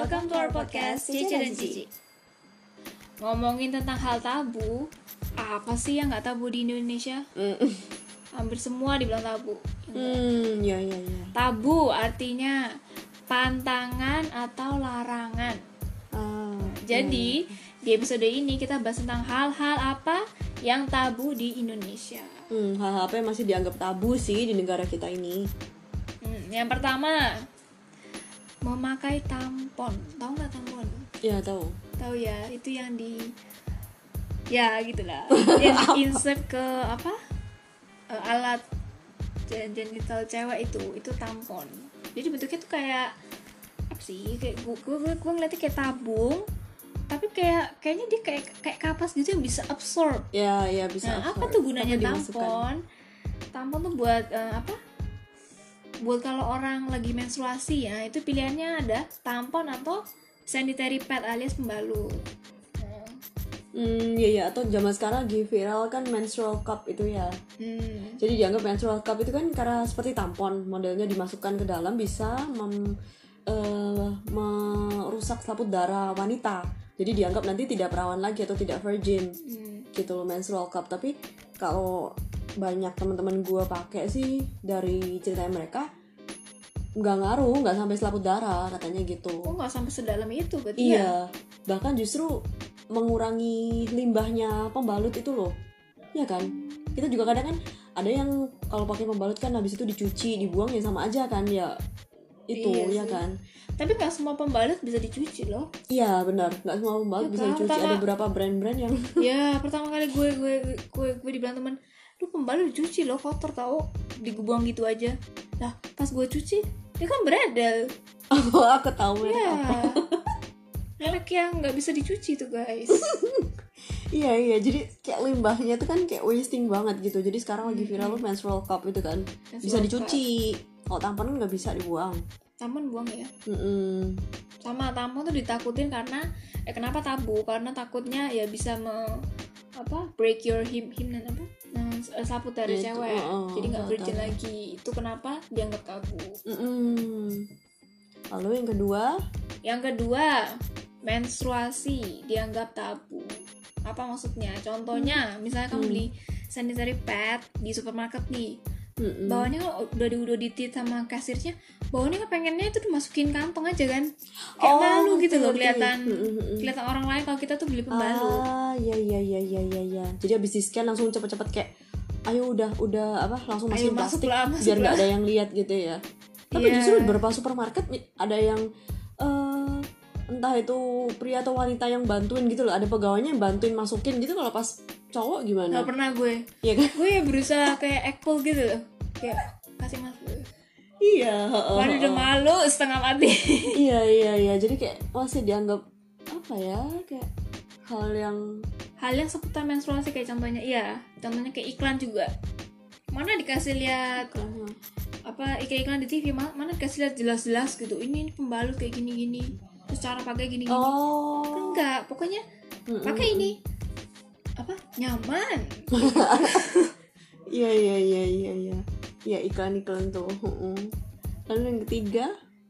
Welcome to our podcast Cici dan Cici. Ngomongin tentang hal tabu, apa sih yang nggak tabu di Indonesia? Hampir semua dibilang tabu. Hmm, ya ya ya. Tabu artinya pantangan atau larangan. Ah, Jadi di episode ini kita bahas tentang hal-hal apa yang tabu di Indonesia. hmm, hal-hal apa yang masih dianggap tabu sih di negara kita ini? Hmm, yang pertama memakai tampon. Tahu nggak tampon? Ya tahu. tahu ya itu yang di ya gitulah yang di insert ke apa Eh, alat gen- genital cewek itu itu tampon jadi bentuknya tuh kayak apa sih kayak gue gue gue ngeliatnya kayak tabung tapi kayak kayaknya dia kayak kayak kapas gitu yang bisa absorb Ya ya bisa. nah apa absorb. tuh gunanya Apa tampon tampon tuh buat eh, apa buat kalau orang lagi menstruasi ya itu pilihannya ada tampon atau sanitary pad alias pembalut Hmm, ya ya atau zaman sekarang lagi viral kan menstrual cup itu ya. hmm, Jadi dianggap menstrual cup itu kan karena seperti tampon, modelnya dimasukkan ke dalam bisa mem, eh, merusak selaput darah wanita. Jadi dianggap nanti tidak perawan lagi atau tidak virgin hmm. gitu loh menstrual cup. Tapi kalau banyak teman-teman gue pakai sih dari cerita mereka nggak ngaruh, nggak sampai selaput darah katanya gitu. kok nggak sampai sedalam itu berarti ya Iya, bahkan justru mengurangi limbahnya pembalut itu loh. Ya kan? Kita juga kadang kan ada yang kalau pakai pembalut kan habis itu dicuci, dibuang ya sama aja kan ya. Itu Iya ya sih. kan? tapi nggak semua pembalut bisa dicuci loh Iya benar, nggak semua pembalut Ya bisa kan? dicuci. Pertama- Ada beberapa brand-brand yang ya pertama kali gue gue gue gue dibilang temen lu pembalut dicuci loh kotor tau. Dibuang gitu aja. Lah pas gue cuci dia kan beredel. Oh, aku tahu ya merek yang nggak bisa dicuci tuh guys. Iya iya, jadi kayak limbahnya itu kan kayak wasting banget gitu. Jadi sekarang lagi viral Hmm. tuh menstrual cup itu kan. Bisa Menstrual dicuci. Kalau tampon kan nggak bisa dibuang. tampon buang ya? Mm-mm. sama tampon tuh ditakutin karena eh kenapa tabu? Karena takutnya ya bisa me apa break your him him dan apa nah, selaput dari Ya, itu, cewek. oh, jadi nggak virgin tahu. lagi. Itu kenapa? Dianggap tabu Mm-mm. Lalu yang kedua, yang kedua menstruasi. Dianggap tabu. Apa maksudnya? Contohnya misalnya kamu Hmm. beli sanitary pad di supermarket nih mm-mm. bawahnya kan udah di udah ditit sama kasirnya bawahnya pengennya itu dimasukin kantong aja kan kayak Oh, malu gitu loh kelihatan Mm, mm, mm. kelihatan orang lain kalau kita tuh beli pembalut Ah, iya iya iya iya iya iya. Jadi habis di scan langsung cepet-cepet kayak ayo udah udah apa langsung Ayo masukin masuk plastik lah, masuk biar nggak ada yang lihat gitu ya. Tapi Iya. justru beberapa supermarket ada yang eh entah itu pria atau wanita yang bantuin gitu loh. Ada pegawainya yang bantuin masukin gitu kalau pas cowok gimana? nggak pernah gue Iya kan? gue ya berusaha kayak ekpol gitu loh kayak kasih masuk Iya. heeh, Waduh udah malu setengah mati. Iya iya iya. Jadi kayak masih dianggap apa ya kayak hal yang hal yang seputar menstruasi kayak contohnya iya. Contohnya kayak iklan juga. Mana dikasih lihat apa iklan-iklan di TV ma- mana dikasih lihat jelas-jelas gitu. Ini, ini pembalut kayak gini-gini. Terus cara pakai gini-gini. Kan oh. Enggak pokoknya Mm-mm. pakai ini. Apa? Nyaman. Iya iya iya iya iya. Iya iklan-iklan tuh. heeh. Lalu yang ketiga,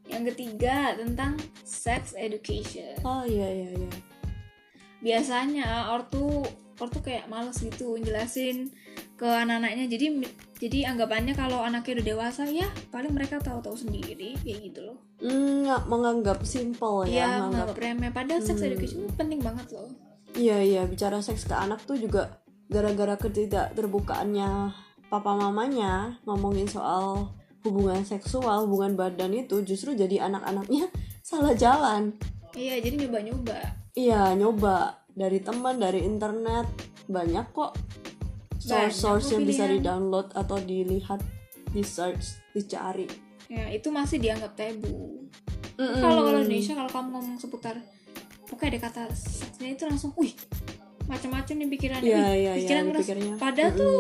yang ketiga tentang sex education oh iya iya iya. biasanya ortu ortu kayak males gitu jelasin ke anak-anaknya jadi jadi anggapannya kalau anaknya udah dewasa ya paling mereka tahu-tahu sendiri kayak gitu loh Hmm, nggak menganggap simple ya, ya menganggap. menganggap remeh padahal sex Hmm. education itu penting banget loh Iya iya bicara seks ke anak tuh juga gara-gara ketidak terbukaannya papa mamanya ngomongin soal hubungan seksual, hubungan badan itu justru jadi anak-anaknya salah jalan. iya jadi nyoba-nyoba Iya, nyoba dari teman, dari internet, banyak kok source-source yang bisa pilihan. di-download atau dilihat, di search, dicari. ya itu masih dianggap tabu Mm-mm. kalau kalau Indonesia kalau kamu ngomong seputar pokoknya ada kata seksnya itu langsung wih macam-macam nih pikirannya Iya, wih, iya, iya, pikiran keras dipikirnya. padahal tuh.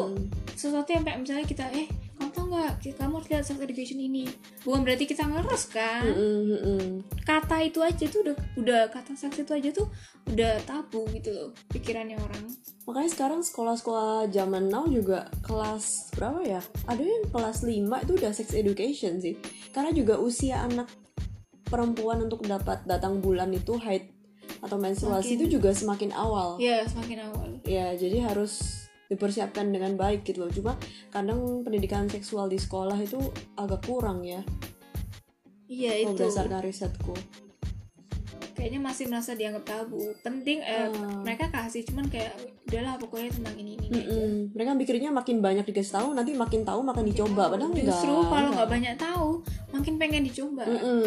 Sesuatu yang kayak misalnya kita eh kamu tau nggak kamu harus lihat sex education ini bukan berarti kita ngeres kan Mm-mm, mm-mm. kata itu aja tuh udah udah kata seks itu aja tuh udah tabu gitu loh pikirannya orang Makanya sekarang sekolah-sekolah zaman now juga kelas berapa ya? Ada yang kelas 5 itu udah sex education sih. Karena juga usia anak perempuan untuk dapat datang bulan itu haid atau menstruasi Semakin- itu juga semakin awal ya semakin awal ya jadi harus dipersiapkan dengan baik gitu loh. Cuma kadang pendidikan seksual di sekolah itu agak kurang ya. Iya itu. berdasarkan risetku. Kayaknya masih merasa dianggap tabu. Penting eh, Hmm. mereka kasih cuman kayak udahlah pokoknya tentang ini ini aja. Mm-mm. mereka mikirnya makin banyak dikasih tahu nanti makin tahu makin dicoba. padahal justru enggak, kalau nggak banyak tahu makin pengen dicoba. Mm-mm.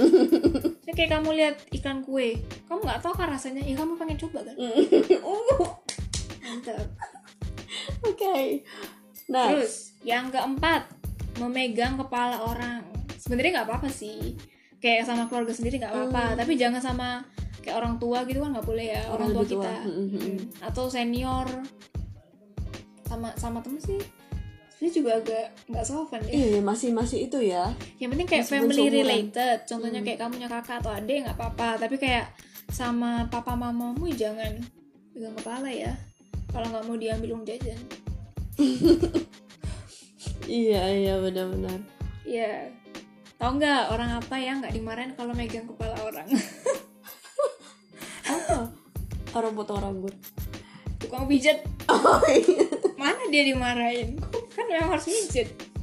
Ya, kayak kamu lihat iklan kue. Kamu nggak tahu kan rasanya. Ya kamu pengen coba kan? Mantap oke. Nah. Terus yang keempat memegang kepala orang. Sebenarnya nggak apa-apa sih. Kayak sama keluarga sendiri nggak apa-apa. Tapi jangan sama kayak orang tua gitu kan nggak boleh ya orang, Orang tua tua. kita. Mm, mm, mm. Hmm. atau senior. Sama sama temen sih. Sebenarnya juga agak nggak sopan ya. Iya masih masih itu ya. Yang penting kayak Meskipun family related. Contohnya kayak kamu punya kakak atau adik nggak apa-apa. Tapi kayak sama papa mamamu jangan pegang kepala ya kalau nggak mau diambil uang jajan. Iya iya benar-benar. Ya tau nggak orang apa yang nggak dimarahin kalau megang kepala orang? Apa? Orang potong rambut. Tukang pijat. Oh iya. Mana dia dimarahin? Kan memang harus pijat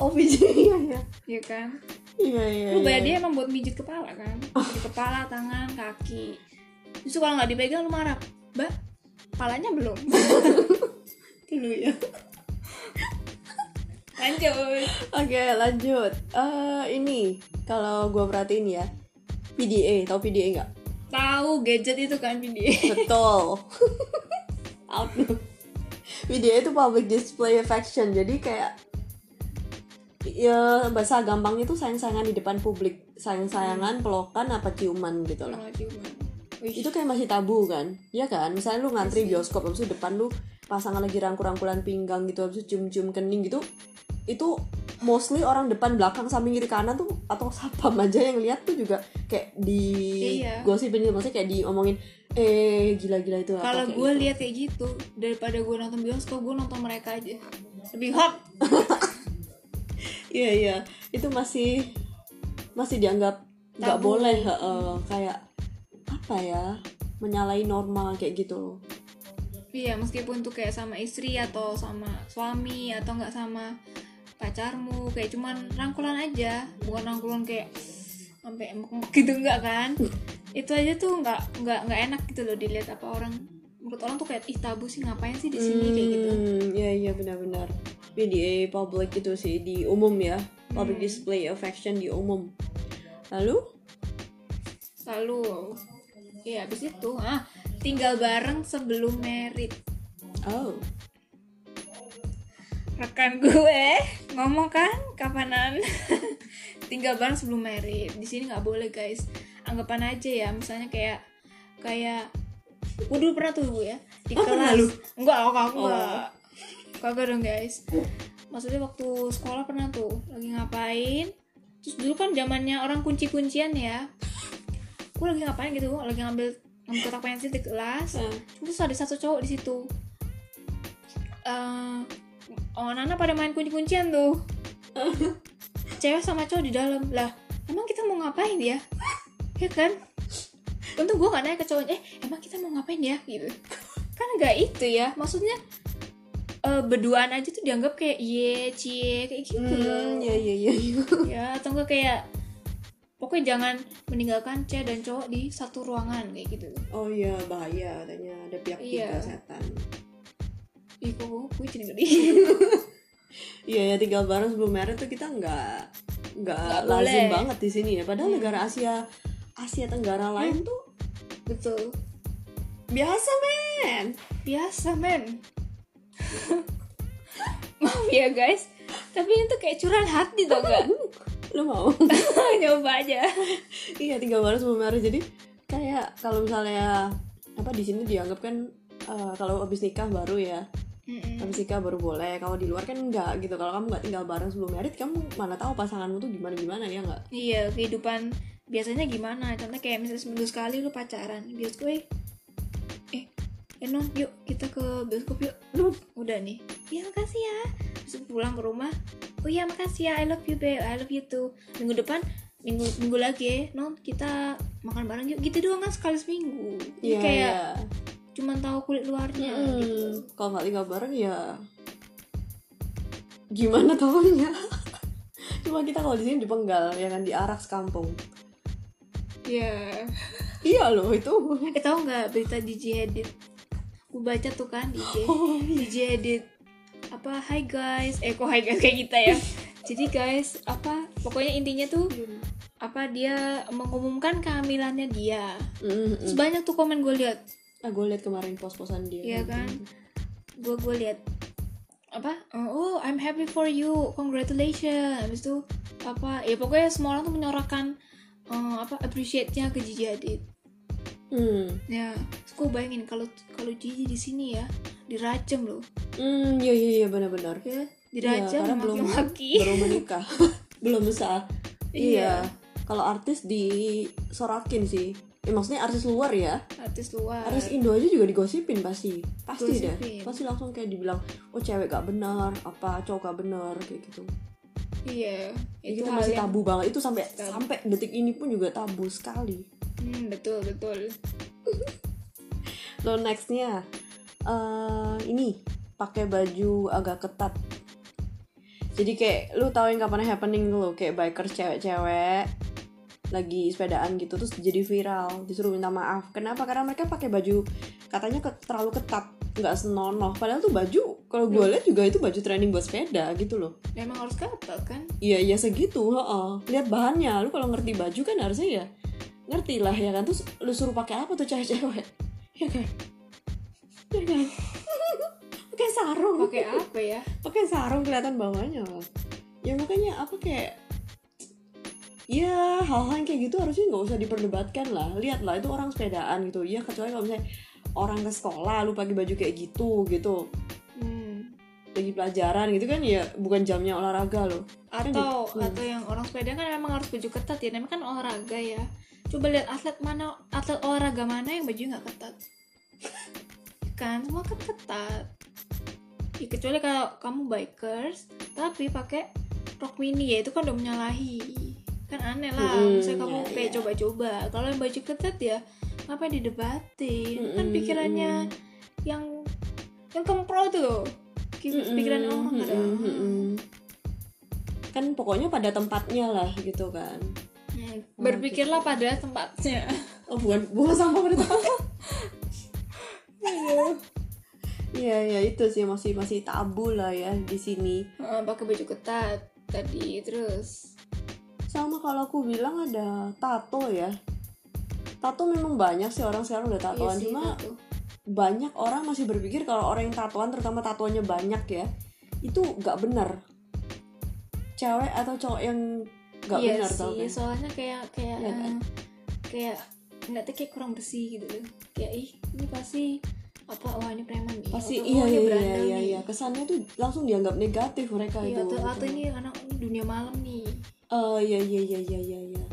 oh biji iya iya. Ya kan? Iya iya lu bayar iya. dia emang buat mijit kepala kan? Di kepala tangan kaki. Justru kalau nggak dipegang lu marah. Mbak kepalanya belum. Dulu ya. Lanjut. Oke lanjut. Eh Ini Kalau gue perhatiin ya PDA Tahu PDA nggak? tahu gadget itu kan video Betul. Out. PDA itu Public Display Affection Jadi kayak Ya bahasa gampangnya tuh sayang-sayangan di depan publik. Sayang-sayangan, pelokan, apa ciuman gitu loh Itu kayak masih tabu kan? Iya kan? Misalnya lu ngantri bioskop habis itu depan lu pasangan lagi rangkul-rangkulan pinggang gitu habis itu cium-cium kening gitu itu mostly orang depan belakang samping kiri kanan tuh atau sapam aja yang lihat tuh juga kayak di Iya. gosipin gitu. Maksudnya kayak diomongin eh gila-gila itu kalau gue gitu. lihat kayak gitu daripada gue nonton bioskop gue nonton mereka aja. Lebih hot. Iya iya. Itu masih masih dianggap nggak boleh heeh. kayak apa ya? Menyalahi norma kayak gitu loh. Iya meskipun tuh kayak sama istri atau sama suami atau nggak sama pacarmu kayak cuman rangkulan aja. Bukan rangkulan kayak sampai gitu enggak kan? Itu aja tuh nggak nggak nggak enak gitu loh dilihat apa orang. Menurut orang tuh kayak ih tabu sih ngapain sih di sini? Kayak gitu. Hmm, iya iya benar-benar. PDA public itu sih di umum ya. Public Hmm. display affection di umum. Lalu? Lalu ya habis itu ah tinggal bareng sebelum merit. Oh. Rekan gue ngomong kan kapanan? Tinggal bareng sebelum merit. Di sini nggak boleh guys. Anggapan aja ya misalnya kayak kayak gue dulu pernah tuh ya di Oh, kelas. lu? enggak aku aku Oh. enggak kagak dong guys. Maksudnya waktu sekolah pernah tuh lagi ngapain? Terus dulu kan zamannya orang kunci kuncian ya gue lagi ngapain gitu? Lagi ngambil ngambil kotak pensil di kelas. Eh, terus ada satu cowok di situ. Eh oh Nana pada main kunci-kuncian tuh. Cewek sama cowok di dalam. Lah emang kita mau ngapain ya? Ya kan? Untung gue gak nanya ke cowoknya. Eh emang kita mau ngapain ya? Gitu. Kan nggak itu ya. Maksudnya eh berduaan aja tuh dianggap kayak ye cie kayak gitu hmm, loh. ya ya ya. ya. ya atau enggak kayak pokoknya jangan meninggalkan cewek dan cowok di satu ruangan kayak gitu Oh iya bahaya katanya ada pihak Iya. tiga setan. ih kok gue jadi ngeri Iya ya tinggal bareng sebelum merit tuh kita nggak nggak lazim boleh. Hmm. banget di sini ya. Padahal negara Asia Asia Tenggara lain tuh betul biasa men. biasa men maaf ya guys tapi itu kayak curahan hati tau gak Lu mau? nyoba aja. Iya tinggal bareng sebelum merit jadi kayak kalau misalnya apa di sini dianggap kan eh, kalau habis nikah baru ya. Habis nikah baru boleh. Kalau di luar kan enggak gitu. Kalau kamu nggak tinggal bareng sebelum merit kamu mana tahu pasanganmu tuh gimana gimana ya nggak? Iya kehidupan biasanya gimana? Contohnya kayak misalnya seminggu sekali lu pacaran bioskop eh eh eh, non yuk kita ke bioskop yuk. Lu- udah nih? Ya makasih ya. Terus pulang ke rumah oh iya makasih ya. I love you babe. I love you too. Minggu depan minggu minggu lagi non kita makan bareng yuk. Gitu doang kan sekali seminggu. Jadi Iya, kayak iya. cuman tahu kulit luarnya Mm, gitu. kalau nggak tinggal bareng ya gimana tahunya? Cuma kita kalau di sini dipenggal ya kan diarak sekampung. Iya. iya loh itu. Eh tahu nggak berita DJ Edit? Gue baca tuh kan DJ Oh, DJ Edit apa Hai guys, eh kok Hai guys kayak kita ya. Jadi guys apa pokoknya intinya tuh apa dia mengumumkan kehamilannya dia. Mm, Terus mm. banyak tuh komen gue lihat, ah gue liat kemarin pos-posan dia. Iya kan? gue gue lihat apa? Oh I'm happy for you. Congratulations. Habis itu apa ya pokoknya semua orang tuh menyorakan eh, apa appreciate-nya ke Gigi Hadid. Hmm. Ya gue bayangin kalau kalau Gigi di sini ya dirajam loh hmm iya iya iya benar-benar. Ya Iya, dirajam karena belum maki-maki. baru menikah. Belum besar iya, Iya. kalau artis disorakin sih. Ya, maksudnya artis luar ya. Artis luar. Artis Indo aja juga digosipin pasti. Pasti deh. Gosipin. pasti langsung kayak dibilang oh cewek gak benar apa cowok gak benar kayak gitu. Iya. Itu, itu hal masih tabu banget. Itu sampai Tabu. sampai detik ini pun juga tabu sekali. Hmm, betul betul. Lo nextnya eh ini pakai baju agak ketat. Jadi kayak lu tahu yang kapan happening lo kayak bikers cewek-cewek lagi sepedaan gitu terus jadi viral disuruh minta maaf. Kenapa? Karena mereka pakai baju katanya ke- terlalu ketat nggak senonoh. Padahal tuh baju kalau gue lihat juga itu baju training buat sepeda gitu loh. Emang harus ketat kan? Iya iya segitu heeh. lihat bahannya lu kalau ngerti baju kan harusnya ya ngerti lah ya kan? Terus lu suruh pakai apa tuh cewek-cewek? Ya kan? Ya kan pakai sarung. Pakai apa ya? Pakai sarung kelihatan bawahnya ya makanya apa kayak ya hal-hal yang kayak gitu harusnya nggak usah diperdebatkan lah. Lihat lah itu orang sepedaan gitu. Ya kecuali kalau misalnya orang ke sekolah lu pakai baju kayak gitu gitu. Hmm. lagi pelajaran gitu kan ya bukan jamnya olahraga loh. Atau hmm. atau yang orang sepeda kan memang harus baju ketat ya. Namanya kan olahraga ya. Coba lihat atlet mana atlet olahraga mana yang baju nggak ketat. Kan semua kan ketat ya, kecuali kalau kamu bikers tapi pakai rok mini ya itu kan udah menyalahi. Kan aneh lah Mm-mm, misalnya kamu ya, kayak ya. coba-coba. Kalau yang baju ketat ya ngapain didebatin? Kan Mm-mm, pikirannya mm-mm. yang yang kempro tuh loh. Pikiran orang mm-mm, kadang mm-mm. kan pokoknya pada tempatnya lah gitu kan. Hmm, berpikirlah pada tempatnya. Oh bukan bukan sampah pada tempatnya iya iya itu sih masih masih tabu lah ya di sini. Heeh, pakai baju ketat tadi terus. Sama kalau aku bilang ada tato ya. Tato memang banyak sih orang sekarang udah tatoan Iya sih, cuma tato. banyak orang masih berpikir kalau orang yang tatoan terutama tatoannya banyak ya itu nggak benar. Cewek atau cowok yang nggak iya benar tau sih kan? soalnya kayak kayak Iya kan? kayak nggak kayak kurang bersih gitu loh kayak ih ini pasti apa? Wah ini preman. Nih pasti atau, iya oh, iya iya iya, nih. iya. kesannya tuh langsung dianggap negatif mereka Iya, itu. atau, atau ini anak ini dunia malam nih. Oh iya iya iya iya iya iya.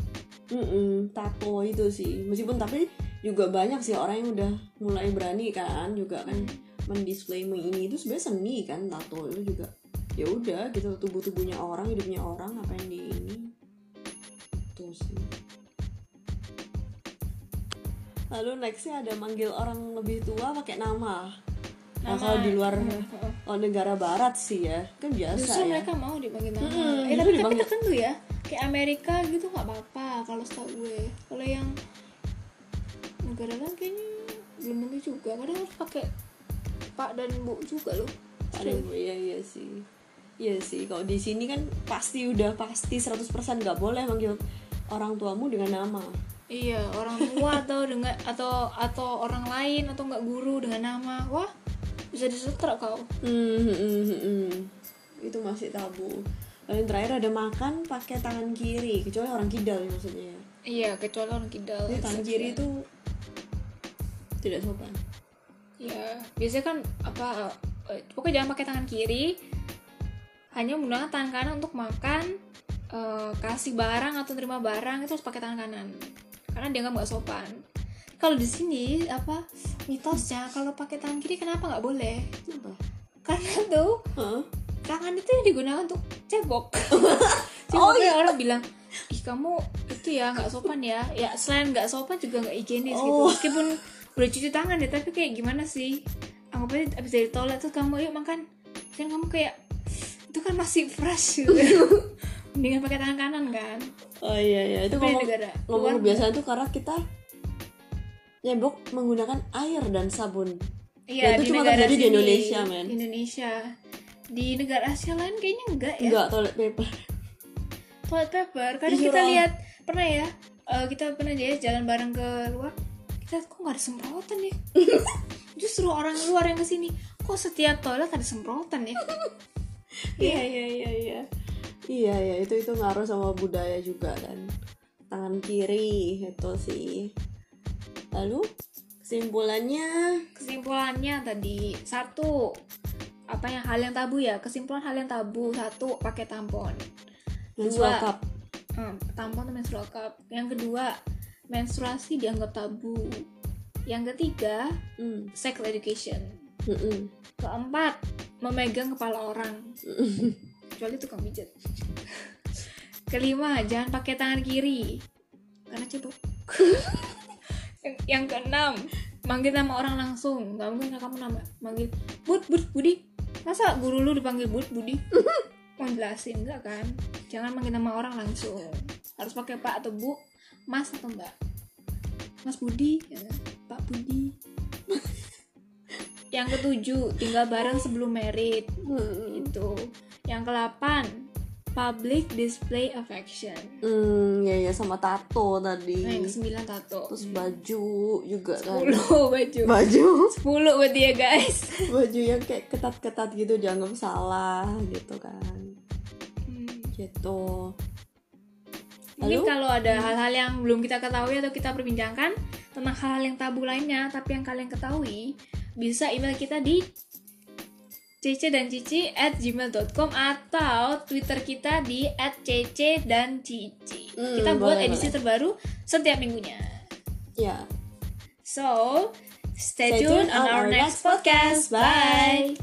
Mm-mm, tato itu sih. Meskipun tapi juga banyak sih orang yang udah mulai berani kan juga kan mendisplay ini. Itu sebenarnya seni kan tato itu juga. Ya udah gitu tubuh tubuhnya orang hidupnya orang apa yang di lalu nextnya ada manggil orang lebih tua pakai nama. Nah Nama. kalau di luar Heeh. oh, negara barat sih ya kan biasa justru ya. mereka mau dipanggil nama. Mm-mm, eh tapi, tapi dipanggil- tertentu ya. Kayak Amerika gitu nggak apa-apa kalau setahu gue. Kalau yang negara lain kayaknya belum tentu juga. Kadang harus pakai pak dan bu juga loh. Ada iya iya sih. Iya sih kalau di sini kan pasti udah pasti 100% nggak boleh manggil orang tuamu dengan nama iya orang tua atau dengan atau atau orang lain atau nggak guru dengan nama. Wah bisa disetrap kau. Hmm, hmm, itu masih tabu. Lalu yang terakhir ada makan pakai tangan kiri kecuali orang kidal ya maksudnya ya. Iya kecuali orang kidal Jadi tangan kiri itu tidak sopan. Ya biasanya kan apa eh, pokoknya jangan pakai tangan kiri. Hanya menggunakan tangan kanan untuk makan eh, kasih barang atau terima barang itu harus pakai tangan kanan karena dianggap nggak sopan. Kalau di sini apa mitosnya kalau pakai tangan kiri kenapa nggak boleh? Kenapa? Karena tuh Hah? tangan itu yang digunakan untuk cebok. Oh, Cuma kayak orang bilang ih kamu itu ya nggak sopan ya. Ya selain nggak sopan juga nggak higienis gitu. Oh. meskipun udah cuci tangan ya tapi kayak gimana sih? Anggap aja abis dari toilet tuh kamu yuk makan. Kan kamu kayak itu kan masih fresh. gitu mendingan pakai tangan kanan kan? Oh iya iya. Itu Tapi ngomong negara. ngomong luar kebiasaan tuh karena kita nyebok menggunakan air dan sabun. Iya Dan itu di cuma negara terjadi di Indonesia, men. di Indonesia. Di negara Asia lain kayaknya enggak ya? Enggak toilet paper. Toilet paper. Disuruh. kita lihat pernah ya eh, kita pernah ya jalan bareng ke luar. Kita kok nggak ada semprotan ya? Justru orang luar yang ke sini kok setiap toilet ada semprotan ya? Iya iya iya iya iya iya itu itu ngaruh sama budaya juga kan tangan kiri itu sih. Lalu kesimpulannya? Kesimpulannya tadi satu apa yang hal yang tabu ya? Kesimpulan hal yang tabu satu pakai tampon. Menstrual Dua. cup. Hmm, tampon atau menstrual cup. Yang kedua menstruasi dianggap tabu. Yang ketiga hmm. sex education. Mm-mm. keempat memegang kepala orang kecuali tukang pijat. Kelima jangan pakai tangan kiri. Karena cebok. Yang, yang keenam. Manggil nama orang langsung. Nggak mungkin kamu nama manggil bud bud budi. Masa guru lu dipanggil bud budi? Mau jelasin? Enggak kan? Jangan manggil nama orang langsung. Harus pakai pak atau bu mas atau mbak. Mas budi ya, pak budi. Yang ketujuh tinggal bareng sebelum merit. Hmm. itu yang kedelapan public display affection Hmm, ya ya sama tato tadi. nah yang kesembilan tato Terus baju juga kan. sepuluh baju Baju, sepuluh buat dia guys baju yang kayak ketat-ketat gitu dianggap salah gitu kan. Hmm. Gitu. mungkin Lalu? kalau ada hal-hal yang belum kita ketahui atau kita perbincangkan tentang hal-hal yang tabu lainnya tapi yang kalian ketahui bisa email kita di cc dan cici at gmail.com atau twitter kita di at cc dan cici Hmm, kita buat boleh, edisi boleh. terbaru setiap minggunya Ya. So, stay, Stay tuned on our next podcast. Bye.